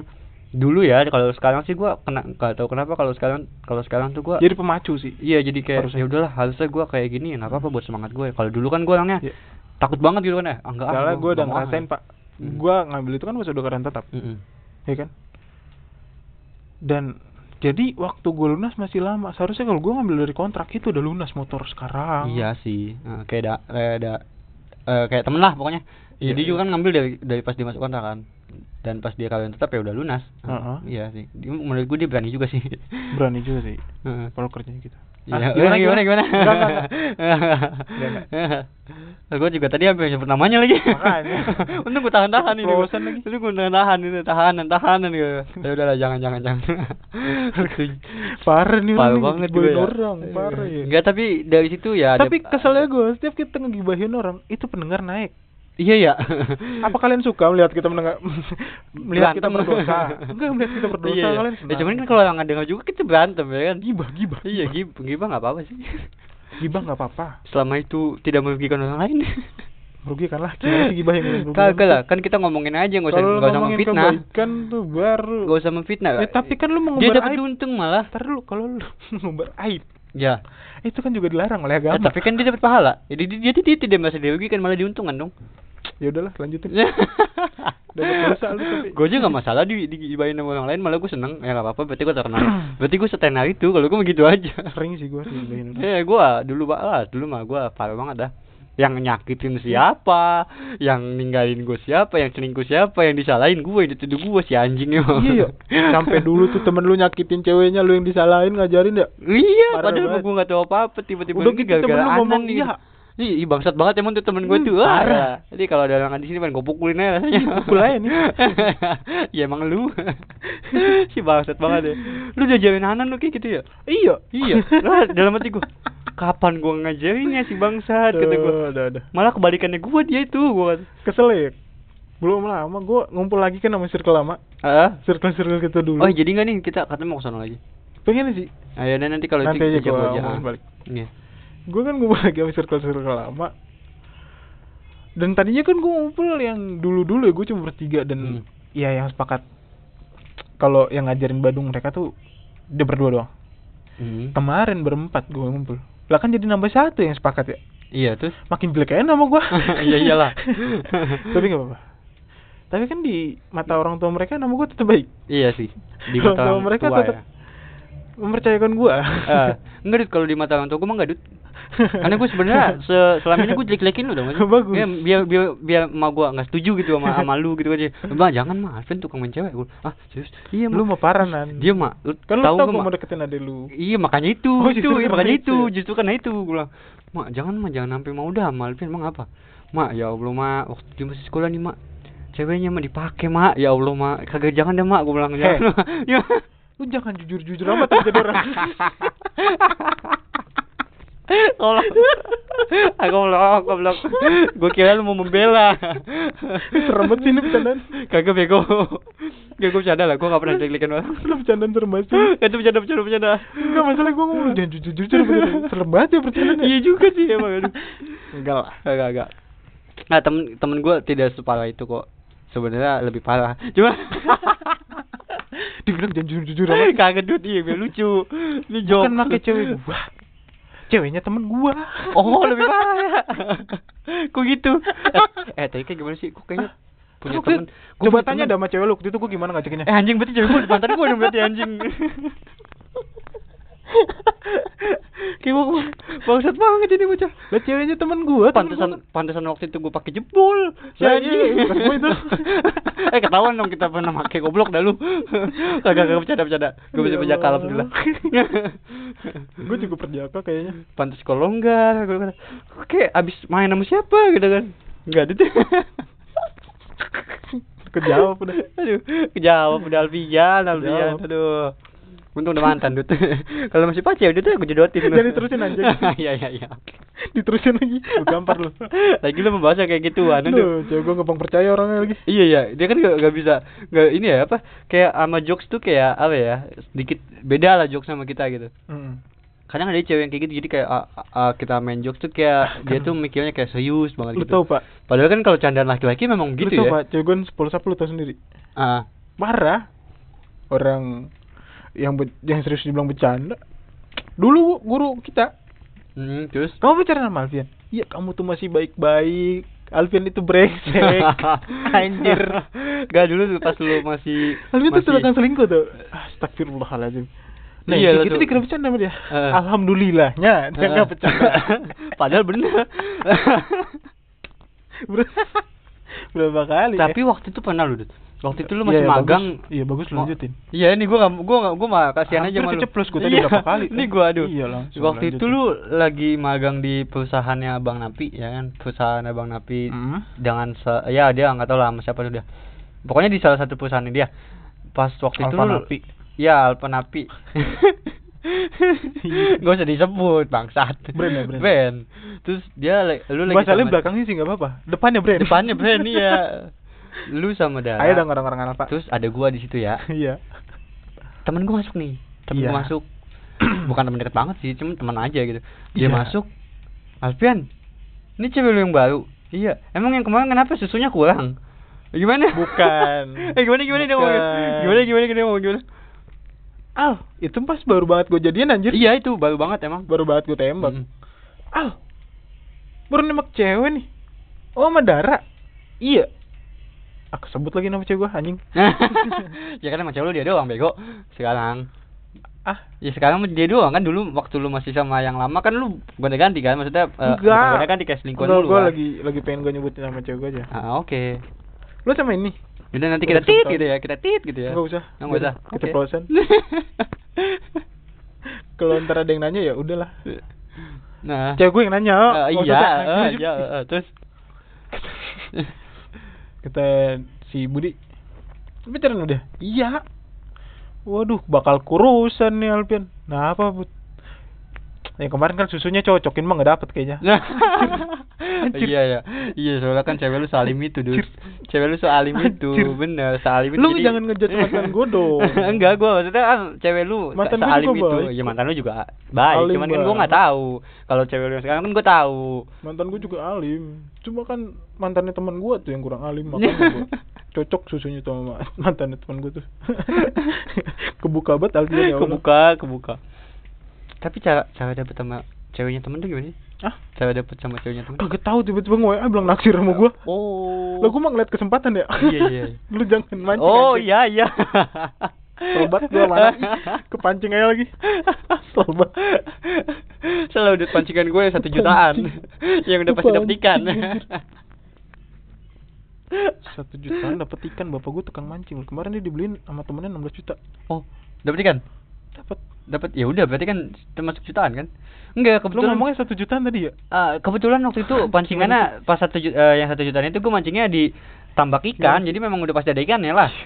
Speaker 2: dulu ya kalau sekarang sih gua kena nggak tahu kenapa kalau sekarang kalau sekarang tuh gua
Speaker 1: jadi pemacu sih
Speaker 2: iya jadi kayak
Speaker 1: Harusnya.
Speaker 2: ya udahlah harusnya gua kayak gini ya nggak apa-apa buat semangat gue kalau dulu kan gua orangnya
Speaker 1: Iya.
Speaker 2: takut banget gitu kan ya ah, enggak ah, gua
Speaker 1: gue udah
Speaker 2: mau ah.
Speaker 1: ngerasain pak
Speaker 2: Hmm.
Speaker 1: gue ngambil itu kan pas udah keren tetap
Speaker 2: Mm-mm.
Speaker 1: ya kan dan jadi waktu gue lunas masih lama seharusnya kalau gue ngambil dari kontrak itu udah lunas motor sekarang
Speaker 2: Iya sih, Nah, kayak da, kayak ada eh, kayak temen lah pokoknya.
Speaker 1: Iya,
Speaker 2: Jadi
Speaker 1: iya.
Speaker 2: juga kan ngambil dari dari pas dia masuk kontrak kan. Dan pas dia kawin tetap ya udah lunas.
Speaker 1: Heeh.
Speaker 2: Iya sih. Dia, menurut gue dia berani juga sih.
Speaker 1: berani juga sih
Speaker 2: Heeh.
Speaker 1: kalau kerjanya gitu
Speaker 2: Iya,
Speaker 1: Ah,
Speaker 2: gimana gimana gimana?
Speaker 1: Enggak.
Speaker 2: gue juga tadi hampir nyebut namanya lagi.
Speaker 1: Makanya.
Speaker 2: Untung gue tahan-tahan ini.
Speaker 1: Keceplosan lagi.
Speaker 2: Untung gue tahan ini, tahanan, tahanan gitu. Ya udahlah jangan jangan jangan.
Speaker 1: parah nih
Speaker 2: Parah banget juga ya.
Speaker 1: orang parah ya
Speaker 2: Enggak, tapi dari situ ya
Speaker 1: tapi keselnya gue setiap kita ngegibahin orang itu pendengar naik
Speaker 2: Iya ya.
Speaker 1: apa kalian suka melihat kita mendengar melihat kita berdosa enggak melihat kita berdosa
Speaker 2: Iya, iya.
Speaker 1: kalian
Speaker 2: Ya,
Speaker 1: senang
Speaker 2: cuman kan kalau orang dengar juga kita berantem ya kan.
Speaker 1: gibah gibah
Speaker 2: Iya, gib gibah nggak apa-apa sih.
Speaker 1: gibah nggak apa-apa
Speaker 2: Selama itu tidak merugikan orang lain.
Speaker 1: merugikan lah gimana sih gibah yang merugikan
Speaker 2: Kagak lah, kan kita ngomongin aja nggak usah nggak usah memfitnah.
Speaker 1: kebaikan tuh baru
Speaker 2: Nggak usah memfitnah.
Speaker 1: Eh, tapi kan lu
Speaker 2: dia
Speaker 1: mengumbar
Speaker 2: dapat untung malah.
Speaker 1: Ntar dulu kalau lu ngumbar aib
Speaker 2: Ya.
Speaker 1: itu kan juga dilarang oleh
Speaker 2: Eh,
Speaker 1: agama
Speaker 2: tapi kan dia dapat pahala. Jadi dia, dia, dia tidak merasa dirugikan malah diuntungkan dong.
Speaker 1: Ya udahlah lanjutin. Dapat dosa lu tapi.
Speaker 2: Gue aja gak masalah di digibahin sama orang lain malah gue seneng. Ya gak apa-apa berarti gue terkenal. Berarti gue setenar itu kalau gue begitu aja.
Speaker 1: Sering sih digibahin orang.
Speaker 2: eh gue dulu banget dulu mah gue parah banget dah. Yang nyakitin siapa yang ninggalin gue siapa yang selingkuh siapa yang disalahin gue yang dituduh gue si anjing ya
Speaker 1: iya. Ya sampai dulu tuh temen lu nyakitin ceweknya lu yang disalahin ngajarin ya?
Speaker 2: Iya
Speaker 1: Parah
Speaker 2: padahal
Speaker 1: banget.
Speaker 2: gue gak tahu apa-apa tiba-tiba
Speaker 1: Udah gitu temen lu ngomong iya.
Speaker 2: Ih, bangsat banget emang tuh temen gue
Speaker 1: Hmm,
Speaker 2: tuh. Wah,
Speaker 1: parah.
Speaker 2: Jadi kalau ada orang di sini pengen gue pukulin aja rasanya.
Speaker 1: Pukul aja nih.
Speaker 2: ya emang lu. si bangsat banget ya. Lu diajarin Hanan lu kayak gitu ya?
Speaker 1: iya
Speaker 2: Iya. Lah dalam hati gue, kapan gua ngajarinnya si bangsat kata gue.
Speaker 1: Udah, udah.
Speaker 2: Malah kebalikannya gua dia itu gua.
Speaker 1: Kesel ya? Belum lama gua ngumpul lagi kan sama circle lama.
Speaker 2: Ah.
Speaker 1: Circle-circle kita dulu.
Speaker 2: Oh, jadi enggak nih kita katanya mau ke sana lagi.
Speaker 1: Pengen sih.
Speaker 2: Ayo nanti kalau
Speaker 1: Nanti aja gua
Speaker 2: gua aja. Ah. Iya.
Speaker 1: Gua kan ngumpul lagi sama circle-circle lama. Dan tadinya kan gua ngumpul yang dulu-dulu ya gua cuma bertiga dan
Speaker 2: Hmm.
Speaker 1: ya yang sepakat kalau yang ngajarin Badung mereka tuh dia berdua doang.
Speaker 2: Hmm.
Speaker 1: Kemarin berempat gua ngumpul. Lah kan jadi nambah satu yang sepakat ya.
Speaker 2: Iya, terus
Speaker 1: Makin jelek aja nama gua.
Speaker 2: Iya, iyalah.
Speaker 1: Tapi nggak apa-apa. Tapi kan di mata orang tua mereka nama gua tetap baik.
Speaker 2: iya sih. Di
Speaker 1: Orang
Speaker 2: mata
Speaker 1: tua
Speaker 2: orang
Speaker 1: mereka
Speaker 2: tua
Speaker 1: tetap
Speaker 2: ya.
Speaker 1: mempercayakan gua.
Speaker 2: Ah, enggak kalau di mata orang tua gue mah enggak Dut Karena gue sebenarnya se selama ini gue jelek-jelekin lu dong
Speaker 1: Bagus.
Speaker 2: ya, biar biar biar emak gue nggak setuju gitu sama sama lu gitu aja. Bang jangan mah Alvin tukang main cewek. Gue ah serius? Iya
Speaker 1: lu
Speaker 2: mah
Speaker 1: parah nan.
Speaker 2: dia mah lu
Speaker 1: kan
Speaker 2: tahu Mak?
Speaker 1: mau deketin adek lu.
Speaker 2: iya makanya itu
Speaker 1: Oh,
Speaker 2: itu iya, makanya
Speaker 1: itu
Speaker 2: itu
Speaker 1: ya?
Speaker 2: justru karena itu gue bilang. Mak jangan mah jangan sampai mau udah sama Alvin emang apa? Mak ya allah mak waktu dia masih sekolah nih mak ceweknya mah dipakai mak ya allah mak kagak jangan deh mak gue bilang. Jangan ya.
Speaker 1: Lu jangan jujur-jujur amat sama jadi orang.
Speaker 2: Kalau aku blok, aku blok. Gue kira lu mau membela.
Speaker 1: Serem banget sih ini bercandaan.
Speaker 2: Kagak bego. Gak gue bercanda lah, gue gak pernah jelek-jelekin orang.
Speaker 1: Lu bercandaan serem banget sih.
Speaker 2: Itu bercanda, bercanda, bercanda.
Speaker 1: Enggak masalah gua ngomong jangan jujur-jujur bener. Serem banget ya bercandaan.
Speaker 2: Iya juga sih emang. aduh.
Speaker 1: Enggak lah.
Speaker 2: Kagak, kagak. Nah temen temen gue tidak separah itu kok. Sebenarnya lebih parah. Cuma
Speaker 1: Dibilang jangan jujur-jujur amat.
Speaker 2: kagak duit iya biar lucu. Ini joke.
Speaker 1: Bukan make cewek gua. Ceweknya temen gua.
Speaker 2: Oh lebih parah ya. Kok gitu? Eh, eh tadi kayak gimana sih? Kok kayaknya punya temen. Gua
Speaker 1: Coba tanya
Speaker 2: temen.
Speaker 1: dah sama cewek lu waktu itu gua gimana ngajakinnya.
Speaker 2: Eh anjing berarti cewek gue mantan gue dong berarti anjing. Gua bangsat banget ini bocah.
Speaker 1: Lah ceweknya temen gua. temen
Speaker 2: Pantesan
Speaker 1: gua.
Speaker 2: pantesan waktu itu gue pakai jebol. Anjing.
Speaker 1: iya, gua itu.
Speaker 2: eh ketahuan dong kita pernah pakai goblok dah lu. Kagak kagak bercanda bercanda. Gue bisa
Speaker 1: Ya
Speaker 2: berjaka
Speaker 1: Allah.
Speaker 2: alhamdulillah.
Speaker 1: Gua juga perjaka kayaknya.
Speaker 2: Pantes kalau enggak, gue kata, oke abis main sama siapa gitu kan? Enggak ada tuh.
Speaker 1: Kejawab udah.
Speaker 2: Aduh, kejawab udah Alfian, Alfian. Aduh. Untung udah mantan, Dut. Kalau masih pacar udah tuh gue jodotin.
Speaker 1: Jadi terusin anjing.
Speaker 2: Iya, iya, iya.
Speaker 1: Diterusin lagi. Gua gampar lu.
Speaker 2: Lagi lu membahas yang kayak gituan, aduh.
Speaker 1: Aduh, cewek gua gampang percaya orangnya lagi.
Speaker 2: Iya iya, dia kan gak, gak bisa gak ini ya apa kayak sama jokes tuh kayak apa ya sedikit beda lah jokes sama kita gitu.
Speaker 1: Mm.
Speaker 2: Kadang ada cewek yang kayak gitu jadi kayak ah, ah, kita main jokes tuh kayak dia tuh mikirnya kayak serius banget
Speaker 1: Lu
Speaker 2: gitu.
Speaker 1: tahu, Pak?
Speaker 2: Padahal kan kalau candaan laki-laki memang
Speaker 1: Lu
Speaker 2: gitu ya.
Speaker 1: Pak, cewek 10 sap lu tahu sendiri.
Speaker 2: Ah.
Speaker 1: Marah. Orang yang be- yang serius dibilang bercanda. Dulu guru kita,
Speaker 2: Hmm, terus
Speaker 1: kamu bicara sama Alfian? Iya, kamu tuh masih baik-baik. Alfian itu brengsek. Anjir.
Speaker 2: Gak dulu tuh pas lu masih
Speaker 1: tuh
Speaker 2: masih
Speaker 1: tukang selingkuh tuh. Astagfirullahaladzim. Nah,
Speaker 2: Iya, tuh.
Speaker 1: dikira bercanda sama dia.
Speaker 2: Eh.
Speaker 1: Alhamdulillahnya dia
Speaker 2: Ah.
Speaker 1: nggak bercanda.
Speaker 2: Padahal bener.
Speaker 1: Ber- Berapa kali?
Speaker 2: Tapi
Speaker 1: ya?
Speaker 2: waktu itu pernah lu, Dut. Waktu itu lu
Speaker 1: Iya,
Speaker 2: masih
Speaker 1: iya,
Speaker 2: magang.
Speaker 1: bagus. Iya, bagus, lu lanjutin.
Speaker 2: Iya, ini gua gak, gua gak, gua mah kasihan aja
Speaker 1: Hampir
Speaker 2: sama lu.
Speaker 1: keceplos gua tadi
Speaker 2: Iya,
Speaker 1: berapa kali.
Speaker 2: Ini gua aduh.
Speaker 1: Iya, langsung
Speaker 2: Waktu itu
Speaker 1: lanjutin.
Speaker 2: lu lagi magang di perusahaannya Bang Napi, ya kan? Perusahaan Bang Napi
Speaker 1: Hmm.
Speaker 2: dengan ya dia nggak tahu lah sama siapa dia. Pokoknya di salah satu perusahaan dia. Pas waktu itu lu
Speaker 1: Napi.
Speaker 2: Ya, Alfa Napi. Gak usah disebut bangsat.
Speaker 1: Brand ya, brand.
Speaker 2: Terus dia lu lagi
Speaker 1: Masalahnya belakangnya sih nggak apa-apa. Depannya brand.
Speaker 2: depannya brand iya. Lu sama Dara.
Speaker 1: Ayo dong orang-orang Alfa.
Speaker 2: Terus ada gua di situ ya.
Speaker 1: Iya.
Speaker 2: Temen gua masuk nih. Temen
Speaker 1: Iya.
Speaker 2: gua masuk. Bukan temen deket banget sih, cuma teman aja gitu. Dia
Speaker 1: Iya.
Speaker 2: masuk. Alfian, ini cewek lu yang baru. Iya, emang yang kemarin kenapa susunya kurang? Gimana?
Speaker 1: Bukan.
Speaker 2: eh gimana gimana dia ngomong?
Speaker 1: Bukan.
Speaker 2: Gimana gimana dia ngomong gimana?
Speaker 1: Al, itu pas baru banget gue jadian anjir.
Speaker 2: Iya itu baru banget emang.
Speaker 1: Baru banget gue tembak.
Speaker 2: Mm.
Speaker 1: Al, baru nembak cewek nih. Oh, sama Dara. Iya. Aku sebut lagi nama cewek gue anjing.
Speaker 2: ya kan emang cewek lu dia doang bego. Sekarang.
Speaker 1: Ah,
Speaker 2: Ya sekarang dia doang kan dulu waktu lu masih sama yang lama kan lu gonta-ganti kan maksudnya eh,
Speaker 1: Enggak.
Speaker 2: bukan gonta-ganti kayak selingkuhan
Speaker 1: Enggak,
Speaker 2: dulu
Speaker 1: gue
Speaker 2: kan.
Speaker 1: lagi lagi pengen gue nyebutin nama cewek gue aja.
Speaker 2: Ah, oke.
Speaker 1: Lu sama ini?
Speaker 2: Udah nanti kita tit gitu ya, kita tit gitu ya.
Speaker 1: Enggak usah.
Speaker 2: Enggak usah.
Speaker 1: Kita closean. Kalau ntar ada yang nanya ya udahlah.
Speaker 2: nah.
Speaker 1: Cewek gue yang nanya. Nggak
Speaker 2: iya,
Speaker 1: Nah,
Speaker 2: iya, eh, terus
Speaker 1: Kata si Budi. Pacaran udah? Iya. Waduh, bakal kurusan nih Alpian. Nah, apa, Bud? Yang kemarin kan susunya cocokin mah gak dapet kayaknya. Anjir.
Speaker 2: iya ya. Iya, soalnya kan cewek lu salim itu, Dut. Cewek lu sealim itu, bener, salim itu.
Speaker 1: Lu
Speaker 2: jadi-
Speaker 1: jangan ngejudge mantan gua dong.
Speaker 2: Enggak, gua maksudnya kan cewek lu
Speaker 1: Mantan juga
Speaker 2: itu.
Speaker 1: baik.
Speaker 2: Ya mantan lu juga baik,
Speaker 1: Alim
Speaker 2: cuman kan gua
Speaker 1: banget.
Speaker 2: nggak tahu. Kalau cewek lu yang sekarang kan gua tahu.
Speaker 1: Mantan gue juga alim. Cuma kan mantannya teman gua tuh yang kurang alim makanya gua cocok susunya sama mantannya teman gua tuh. Kebuka banget ya Allah.
Speaker 2: kebuka, kebuka. Tapi cara cara dapet sama ceweknya temen tuh gimana sih?
Speaker 1: Ah,
Speaker 2: Cara dapet sama ceweknya temen?
Speaker 1: kagak tahu tiba-tiba nge-WA bilang naksir sama gua.
Speaker 2: Oh.
Speaker 1: Lah gua mah ngeliat kesempatan ya.
Speaker 2: Iya, iya.
Speaker 1: Lu jangan mancing.
Speaker 2: Oh
Speaker 1: anjing.
Speaker 2: iya iya.
Speaker 1: Sobat gua mana? Kepancing aja lagi. Sobat.
Speaker 2: Selalu udah pancingan gue satu jutaan yang udah pasti dapet ikan.
Speaker 1: Satu jutaan dapat ikan bapak gua tukang mancing. Kemarin dia dibeliin sama temennya 16 juta.
Speaker 2: oh, dapet ikan?
Speaker 1: Dapat.
Speaker 2: Dapat ya udah berarti kan termasuk jutaan kan? Enggak,
Speaker 1: Lu
Speaker 2: kebetulan
Speaker 1: ngomongnya satu jutaan tadi ya?
Speaker 2: Ah, kebetulan waktu itu pancingannya pas satu ju- eh, yang satu jutaan itu gue mancingnya di tambak ikan,
Speaker 1: Ya.
Speaker 2: jadi memang udah pasti ada ikannya lah.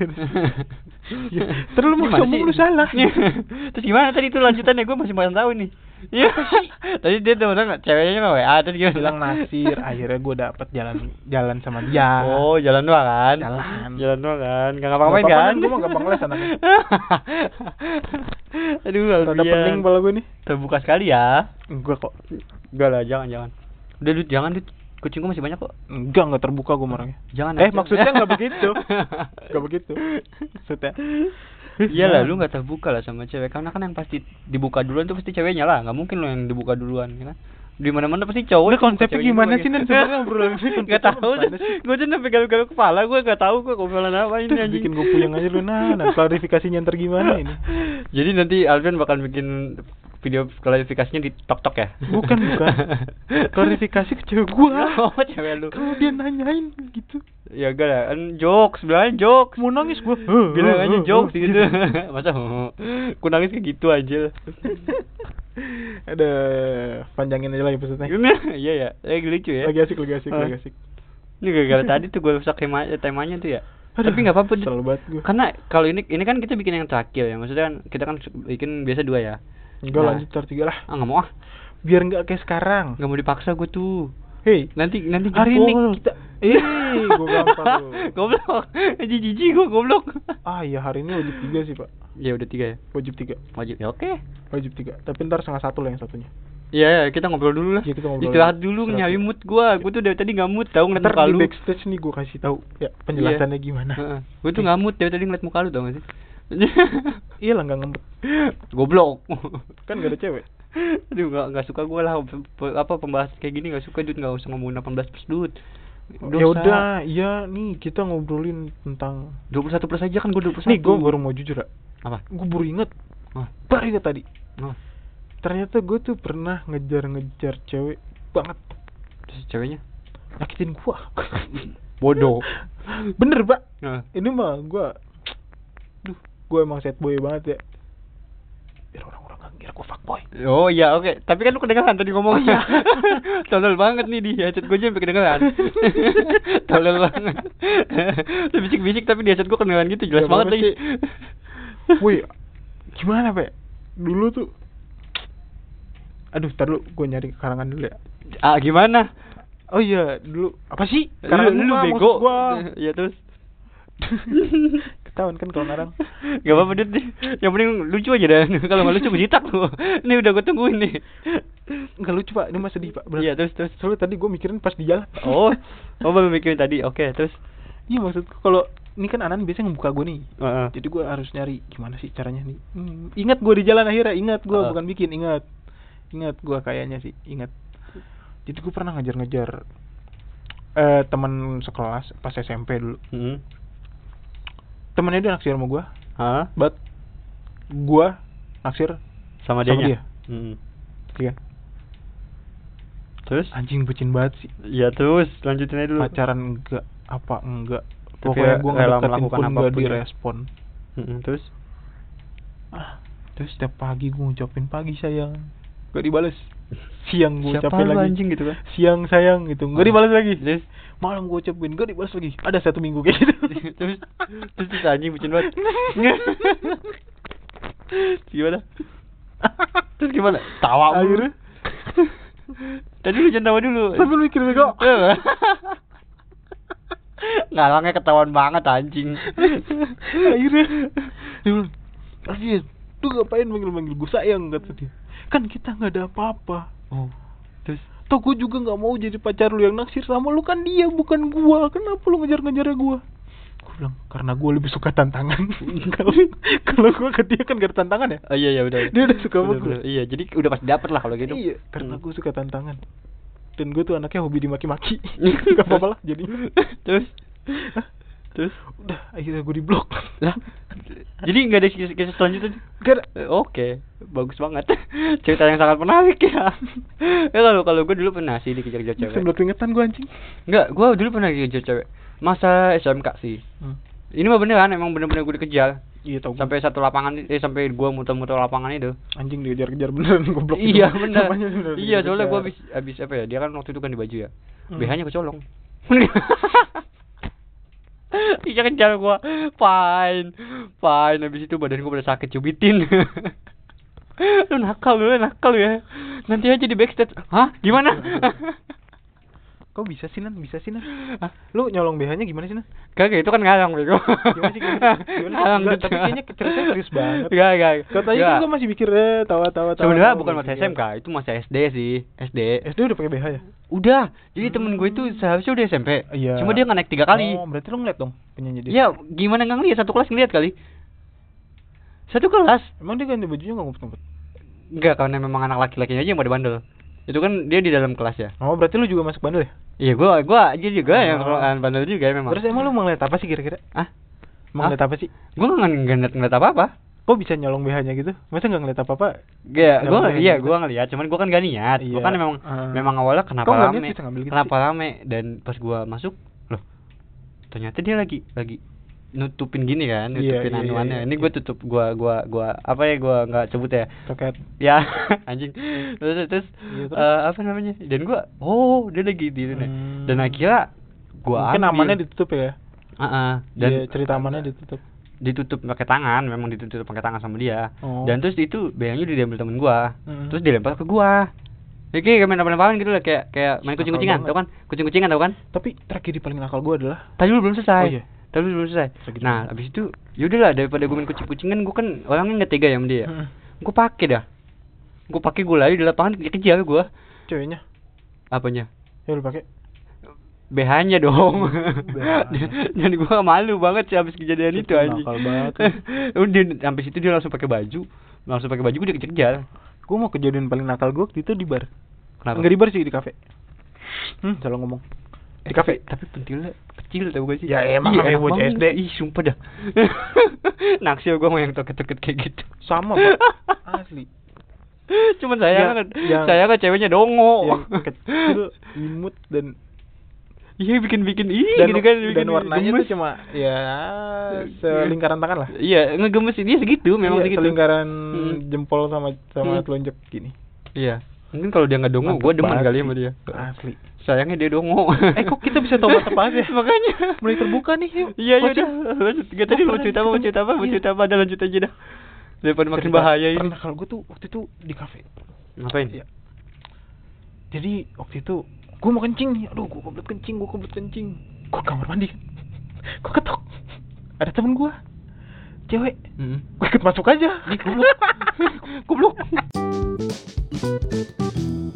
Speaker 1: Ya, terus lu mau ngomong lu salah.
Speaker 2: terus gimana tadi itu lanjutannya gue masih pengen tahu nih. Iya. tadi dia tuh bener ceweknya nggak WA terus gimana?
Speaker 1: Bilang naksir, akhirnya gua dapat jalan jalan sama dia.
Speaker 2: Oh, jalan doang kan?
Speaker 1: Jalan.
Speaker 2: Jalan doang kan? Gak
Speaker 1: Nggak
Speaker 2: ngapa-ngapain
Speaker 1: apa-apa
Speaker 2: kan?
Speaker 1: kan, gua mah gampang les anaknya.
Speaker 2: Aduh,
Speaker 1: Ada
Speaker 2: Alfian.
Speaker 1: pening kepala gue nih.
Speaker 2: Terbuka sekali ya.
Speaker 1: Enggak kok.
Speaker 2: Enggak lah, jangan jangan. Udah Dut, jangan Dut. Kucing gua masih banyak kok.
Speaker 1: Enggak, enggak terbuka gue marahnya.
Speaker 2: Jangan.
Speaker 1: Eh,
Speaker 2: aja.
Speaker 1: maksudnya nggak begitu. Enggak begitu. Maksudnya.
Speaker 2: Iya lah, lu nggak terbuka lah sama cewek karena kan yang pasti dibuka duluan tuh pasti ceweknya lah, nggak mungkin lo yang dibuka duluan, ya kan? Di mana-mana pasti cowok. Buka
Speaker 1: konsepnya
Speaker 2: ceweknya
Speaker 1: gimana sih. Nan? Sebenarnya obrolan ini konsepnya
Speaker 2: Nggak tahu, gue aja sampai galau-galau kepala, gue nggak tahu kok obrolan apa ini anjing.
Speaker 1: bikin gue puyeng aja lu nah, nah klarifikasinya ntar gimana ini?
Speaker 2: Jadi nanti Alvin bakal bikin video klarifikasinya di tok-tok ya?
Speaker 1: Bukan, bukan. Klarifikasi ke cewek gua.
Speaker 2: oh, cewek lu.
Speaker 1: Kalau dia nanyain gitu.
Speaker 2: Ya enggak lah, kan jokes, sebenarnya jokes.
Speaker 1: Mau nangis gua.
Speaker 2: Bilang aja jokes gitu. Masa ku nangis kayak gitu aja.
Speaker 1: Ada panjangin aja lagi pesannya.
Speaker 2: Iya ya, lagi lucu ya.
Speaker 1: Lagi asik, lagi asik,
Speaker 2: Ah.
Speaker 1: lagi asik.
Speaker 2: Ini gara-gara tadi tuh gue rusak tema temanya tuh ya.
Speaker 1: Aduh,
Speaker 2: Tapi nggak apa-apa. Karena kalau ini ini kan kita bikin yang terakhir ya. Maksudnya kan kita kan bikin biasa dua ya.
Speaker 1: Enggak
Speaker 2: Nah.
Speaker 1: lanjut tar tiga lah.
Speaker 2: Ah nggak mau ah.
Speaker 1: Biar nggak kayak sekarang.
Speaker 2: Nggak mau dipaksa gue tuh.
Speaker 1: Hei,
Speaker 2: Nanti nanti
Speaker 1: hari ini
Speaker 2: jebol.
Speaker 1: kita eh gua gampar lu.
Speaker 2: goblok. Jadi jijik gue goblok.
Speaker 1: Ah iya hari ini wajib tiga sih pak.
Speaker 2: ya udah tiga ya.
Speaker 1: Wajib tiga.
Speaker 2: Wajib ya oke.
Speaker 1: Wajib tiga. Tapi ntar setengah satu lah yang satunya.
Speaker 2: Iya, ya, kita ngobrol dulu lah.
Speaker 1: Iya, kita ngobrol
Speaker 2: Istirahat
Speaker 1: dulu.
Speaker 2: dulu,
Speaker 1: Istirahat
Speaker 2: nyari mood gua. Gua tuh dari tadi nggak mood tahu ngeliat
Speaker 1: Ntar
Speaker 2: muka
Speaker 1: di
Speaker 2: lu.
Speaker 1: backstage nih gua kasih tahu ya penjelasannya gimana.
Speaker 2: Heeh. Gua tuh nggak mood dari tadi ngeliat muka lu tau gak sih?
Speaker 1: Iya lah nggak ngembet.
Speaker 2: Goblok.
Speaker 1: Kan gak ada cewek.
Speaker 2: Aduh nggak nggak suka gue lah apa pembahas kayak gini nggak suka Dut nggak usah ngomongin 18 plus Dut.
Speaker 1: Ya udah, iya nih kita ngobrolin tentang
Speaker 2: 21 plus aja kan gue 21.
Speaker 1: Nih gua baru mau jujur ya.
Speaker 2: apa?
Speaker 1: Gua baru inget.
Speaker 2: Oh.
Speaker 1: Baru inget tadi.
Speaker 2: Oh.
Speaker 1: Ternyata gue tuh pernah ngejar-ngejar cewek banget.
Speaker 2: Terus ceweknya?
Speaker 1: Nyakitin gua.
Speaker 2: Bodoh.
Speaker 1: Bener, Pak.
Speaker 2: Nah.
Speaker 1: Ini mah gua Duh, gua emang sad boy banget ya. Biar orang-orang gak ngira gua fuckboy.
Speaker 2: Oh iya oke, tapi kan lu kedengeran tadi ngomongnya. Tolol banget nih di headset gue aja sampai kedengeran. Tolol banget. Tuh bisik-bisik tapi di headset gue kedengeran gitu jelas
Speaker 1: Ya,
Speaker 2: banget lagi.
Speaker 1: Woi, gimana, Pak? Dulu tuh Aduh, ntar lu gua nyari karangan dulu ya.
Speaker 2: ah gimana?
Speaker 1: Oh iya, dulu apa sih?
Speaker 2: Lu,
Speaker 1: Karangan
Speaker 2: lu
Speaker 1: gua,
Speaker 2: bego.
Speaker 1: Gua.
Speaker 2: Iya terus.
Speaker 1: Ketahuan kan kalau ngarang.
Speaker 2: Gak apa-apa Dit. Yang penting lucu aja dah. Kalau nggak lucu gue jitak lu. Ini udah gue tungguin nih.
Speaker 1: nggak lucu pak ini mah sedih pak.
Speaker 2: Iya, terus terus.
Speaker 1: soalnya tadi gue mikirin pas di jalan
Speaker 2: Oh, oh baru mikirin tadi. Oke, terus.
Speaker 1: iya maksudku kalau ini kan Anan biasanya ngebuka gue nih
Speaker 2: Heeh.
Speaker 1: jadi gue harus nyari gimana sih caranya nih Hmm, ingat gue di jalan akhirnya ingat gue
Speaker 2: Heeh.
Speaker 1: bukan bikin ingat ingat gue kayaknya sih ingat jadi gue pernah ngejar-ngejar eh teman sekelas pas SMP dulu
Speaker 2: Heeh.
Speaker 1: Temennya dia naksir sama gue
Speaker 2: Hah?
Speaker 1: but gue naksir
Speaker 2: Sama,
Speaker 1: Sama
Speaker 2: dia.
Speaker 1: dia.
Speaker 2: Hmm.
Speaker 1: iya
Speaker 2: Terus?
Speaker 1: anjing bucin banget sih
Speaker 2: Ya terus lanjutin aja dulu.
Speaker 1: pacaran enggak apa enggak
Speaker 2: Tapi
Speaker 1: pokoknya gue
Speaker 2: rela
Speaker 1: ngedeketin
Speaker 2: melakukan
Speaker 1: pun enggak
Speaker 2: apa pun ya.
Speaker 1: direspon
Speaker 2: Mm-mm, terus?
Speaker 1: ah terus setiap pagi gue ngucapin pagi sayang gak dibales siang gue ucapin
Speaker 2: lu
Speaker 1: lagi
Speaker 2: anjing gitu kan?
Speaker 1: siang sayang gitu nggak dibales lagi
Speaker 2: Terus?
Speaker 1: malam gue ucapin gak dibales lagi ada satu minggu kayak gitu
Speaker 2: terus terus terus anjing bucin banget. gimana? Terus gimana? Tawa.
Speaker 1: Akhirnya?
Speaker 2: Tadi lu jangan tawa dulu.
Speaker 1: sambil mikir bego
Speaker 2: Ngalangnya ketahuan banget anjing.
Speaker 1: akhirnya dia bilang Rafid lu ngapain manggil-manggil gue sayang kata dia kan kita nggak ada apa-apa.
Speaker 2: Oh. Terus?
Speaker 1: Toh gue juga nggak mau jadi pacar lu yang naksir sama lu. Kan dia bukan gua. Kenapa lu ngejar-ngejarnya gua? Gue bilang karena gue lebih suka tantangan. Kalau kalau gue ke dia kan gak ada tantangan ya?
Speaker 2: Oh iya iya udah.
Speaker 1: Dia udah suka sama
Speaker 2: bener. Iya, jadi udah pasti dapet lah kalau gitu.
Speaker 1: iya karena
Speaker 2: Hmm.
Speaker 1: gue suka tantangan. Dan gue tuh anaknya hobi dimaki-maki. Gak apa-apa lah jadi
Speaker 2: Terus terus
Speaker 1: udah akhirnya gue diblok
Speaker 2: lah jadi nggak ada kisah, kisah selanjutnya
Speaker 1: gak ada
Speaker 2: Eh, Oke, bagus banget. Cerita yang sangat menarik ya. ya kalau kalau gue dulu pernah sih dikejar-kejar cewek.
Speaker 1: sambil keringetan gue anjing
Speaker 2: Enggak, gue dulu pernah dikejar cewek. Masa SMK sih. Ini mah beneran, emang bener-bener gue dikejar.
Speaker 1: iya tau
Speaker 2: Sampai satu lapangan, eh sampai gue muter-muter lapangan itu.
Speaker 1: anjing dikejar-kejar beneran goblok
Speaker 2: iya bener. Iya soalnya gue habis habis apa ya? Dia kan waktu itu kan di baju ya.
Speaker 1: Hmm.
Speaker 2: BH-nya kecolong. Iya kejar gua, fine, fine. Habis itu badan gua udah sakit cubitin. lu nakal lu, nakal ya. Nanti aja di backstage. Hah? Gimana?
Speaker 1: Kok bisa sih nan bisa sih nan
Speaker 2: Hah?
Speaker 1: lu nyolong BH-nya gimana sih nan
Speaker 2: Kagak itu kan ngalang bego.
Speaker 1: Gimana sih, gimana
Speaker 2: gitu.
Speaker 1: tapi kayaknya ceritanya serius banget.
Speaker 2: Enggak, enggak.
Speaker 1: katanya kan gue masih mikir eh tawa tawa tawa
Speaker 2: Sebenarnya bukan
Speaker 1: masih
Speaker 2: masa. SMK, itu masa SD sih, SD.
Speaker 1: SD udah pakai BH ya
Speaker 2: Udah, jadi temen gue itu seharusnya udah SMP.
Speaker 1: Iya.
Speaker 2: Cuma dia nggak naik tiga kali.
Speaker 1: oh berarti lu ngeliat dong penyanyi dia
Speaker 2: Ya, gimana nggak ngeliat satu kelas ngeliat kali? Satu kelas?
Speaker 1: emang dia ganti bajunya nggak ngumpet ngumpet
Speaker 2: Enggak, karena memang anak laki-lakinya aja yang pada bandel. Itu kan dia di dalam kelas ya.
Speaker 1: oh berarti lu juga masuk bandel ya
Speaker 2: Iya, gua gua aja juga yang
Speaker 1: Oh.
Speaker 2: yang bandel juga memang.
Speaker 1: terus emang lu mau ngeliat apa sih kira-kira
Speaker 2: ah,
Speaker 1: mau ngeliat apa sih
Speaker 2: gua nggak ng- nggak ngeliat ngeliat apa-apa.
Speaker 1: kok bisa nyolong BH-nya gitu masa nggak ngeliat apa apa
Speaker 2: Gak, gua iya
Speaker 1: gitu.
Speaker 2: gua ngeliat, cuman gua kan gak niat. Gua
Speaker 1: Iya.
Speaker 2: kan memang
Speaker 1: Ah.
Speaker 2: memang awalnya kenapa rame?
Speaker 1: gitu
Speaker 2: kenapa rame dan pas gua masuk, loh. Ternyata dia lagi lagi nutupin gini kan,
Speaker 1: Iya,
Speaker 2: nutupin
Speaker 1: iya, iya,
Speaker 2: anuannya.
Speaker 1: iya,
Speaker 2: Ini
Speaker 1: iya.
Speaker 2: gua tutup gua gua gua apa ya gua nggak sebut ya.
Speaker 1: Toket.
Speaker 2: ya anjing terus terus,
Speaker 1: Iya, terus?
Speaker 2: eh, apa namanya dan gua oh dia lagi di sini
Speaker 1: Hmm.
Speaker 2: dan akhirnya gua
Speaker 1: mungkin
Speaker 2: ambil.
Speaker 1: amannya ditutup ya
Speaker 2: Heeh,
Speaker 1: dan
Speaker 2: dan
Speaker 1: cerita amannya ditutup
Speaker 2: ditutup pakai tangan memang ditutup pakai tangan sama dia
Speaker 1: Oh.
Speaker 2: dan terus itu bayangnya diambil temen gua
Speaker 1: Hmm.
Speaker 2: terus dilempar ke gua ya kayak main lempar-lemparan gitu lah kayak kayak main kucing-kucingan tau kan kucing-kucingan tau kan
Speaker 1: tapi tragedi paling nakal gue adalah
Speaker 2: tadi lu belum selesai
Speaker 1: Oh, iya.
Speaker 2: Tadi lu belum selesai
Speaker 1: Tragedi
Speaker 2: nah abis itu yaudahlah daripada gua main kucing-kucingan gua kan orangnya nggak tega ya sama dia
Speaker 1: Hmm.
Speaker 2: gua pakai dah gua pakai gua lari di lapangan kejar gua
Speaker 1: ceweknya
Speaker 2: apanya
Speaker 1: ya lu pakai
Speaker 2: BH-nya dong.
Speaker 1: BH-nya.
Speaker 2: Dan gua malu banget sih habis kejadian itu
Speaker 1: Itu banget.
Speaker 2: Udah sampai situ dia langsung pakai baju. Langsung pakai baju gua dikejar.
Speaker 1: gue mau kejadian paling nakal gue waktu itu di bar
Speaker 2: Kenapa?
Speaker 1: Enggak di bar sih di kafe hmm salah ngomong di kafe
Speaker 2: Tapi pentilnya kecil tau gak sih?
Speaker 1: Ya, emang
Speaker 2: Iya, enak
Speaker 1: bocah. SD.
Speaker 2: Ih, sumpah dah. Naksir gua mau yang toket-toket kayak gitu.
Speaker 1: sama pak asli
Speaker 2: Cuman saya
Speaker 1: Yang-
Speaker 2: kan,
Speaker 1: yang-
Speaker 2: saya kan ceweknya dongo.
Speaker 1: yang kecil imut dan
Speaker 2: Iya bikin-bikin ih
Speaker 1: dan,
Speaker 2: gitu kan.
Speaker 1: dan
Speaker 2: bikin
Speaker 1: warnanya
Speaker 2: gemes.
Speaker 1: tuh cuma ya selingkaran tangan lah
Speaker 2: Iya, ngegemesin dia segitu, memang
Speaker 1: Iya,
Speaker 2: segitu.
Speaker 1: selingkaran
Speaker 2: Hmm.
Speaker 1: jempol sama sama
Speaker 2: Hmm.
Speaker 1: telunjuk gini
Speaker 2: Iya. Mungkin kalau dia nggak dongo, gua demen kali sama dia.
Speaker 1: asli
Speaker 2: Sayangnya dia dongo.
Speaker 1: Eh, kok kita bisa tahu banget ya?
Speaker 2: Makanya.
Speaker 1: mulai terbuka nih yuk
Speaker 2: Iya, iya
Speaker 1: Lanjut.
Speaker 2: udah. Lanjut. Gak tadi mau cerita apa, mau cerita apa, mau
Speaker 1: Iya.
Speaker 2: cerita apa, ada lanjut aja dah. Daripada makin bahaya ini.
Speaker 1: pernah kalau gue tuh waktu itu di kafe
Speaker 2: Ngapain?
Speaker 1: Iya. jadi waktu itu gue mau kencing nih aduh gue kebelet kencing gue kebelet kencing gue kamar mandi gue ketok ada temen gue cewek gue ikut masuk aja
Speaker 2: goblok. Goblok.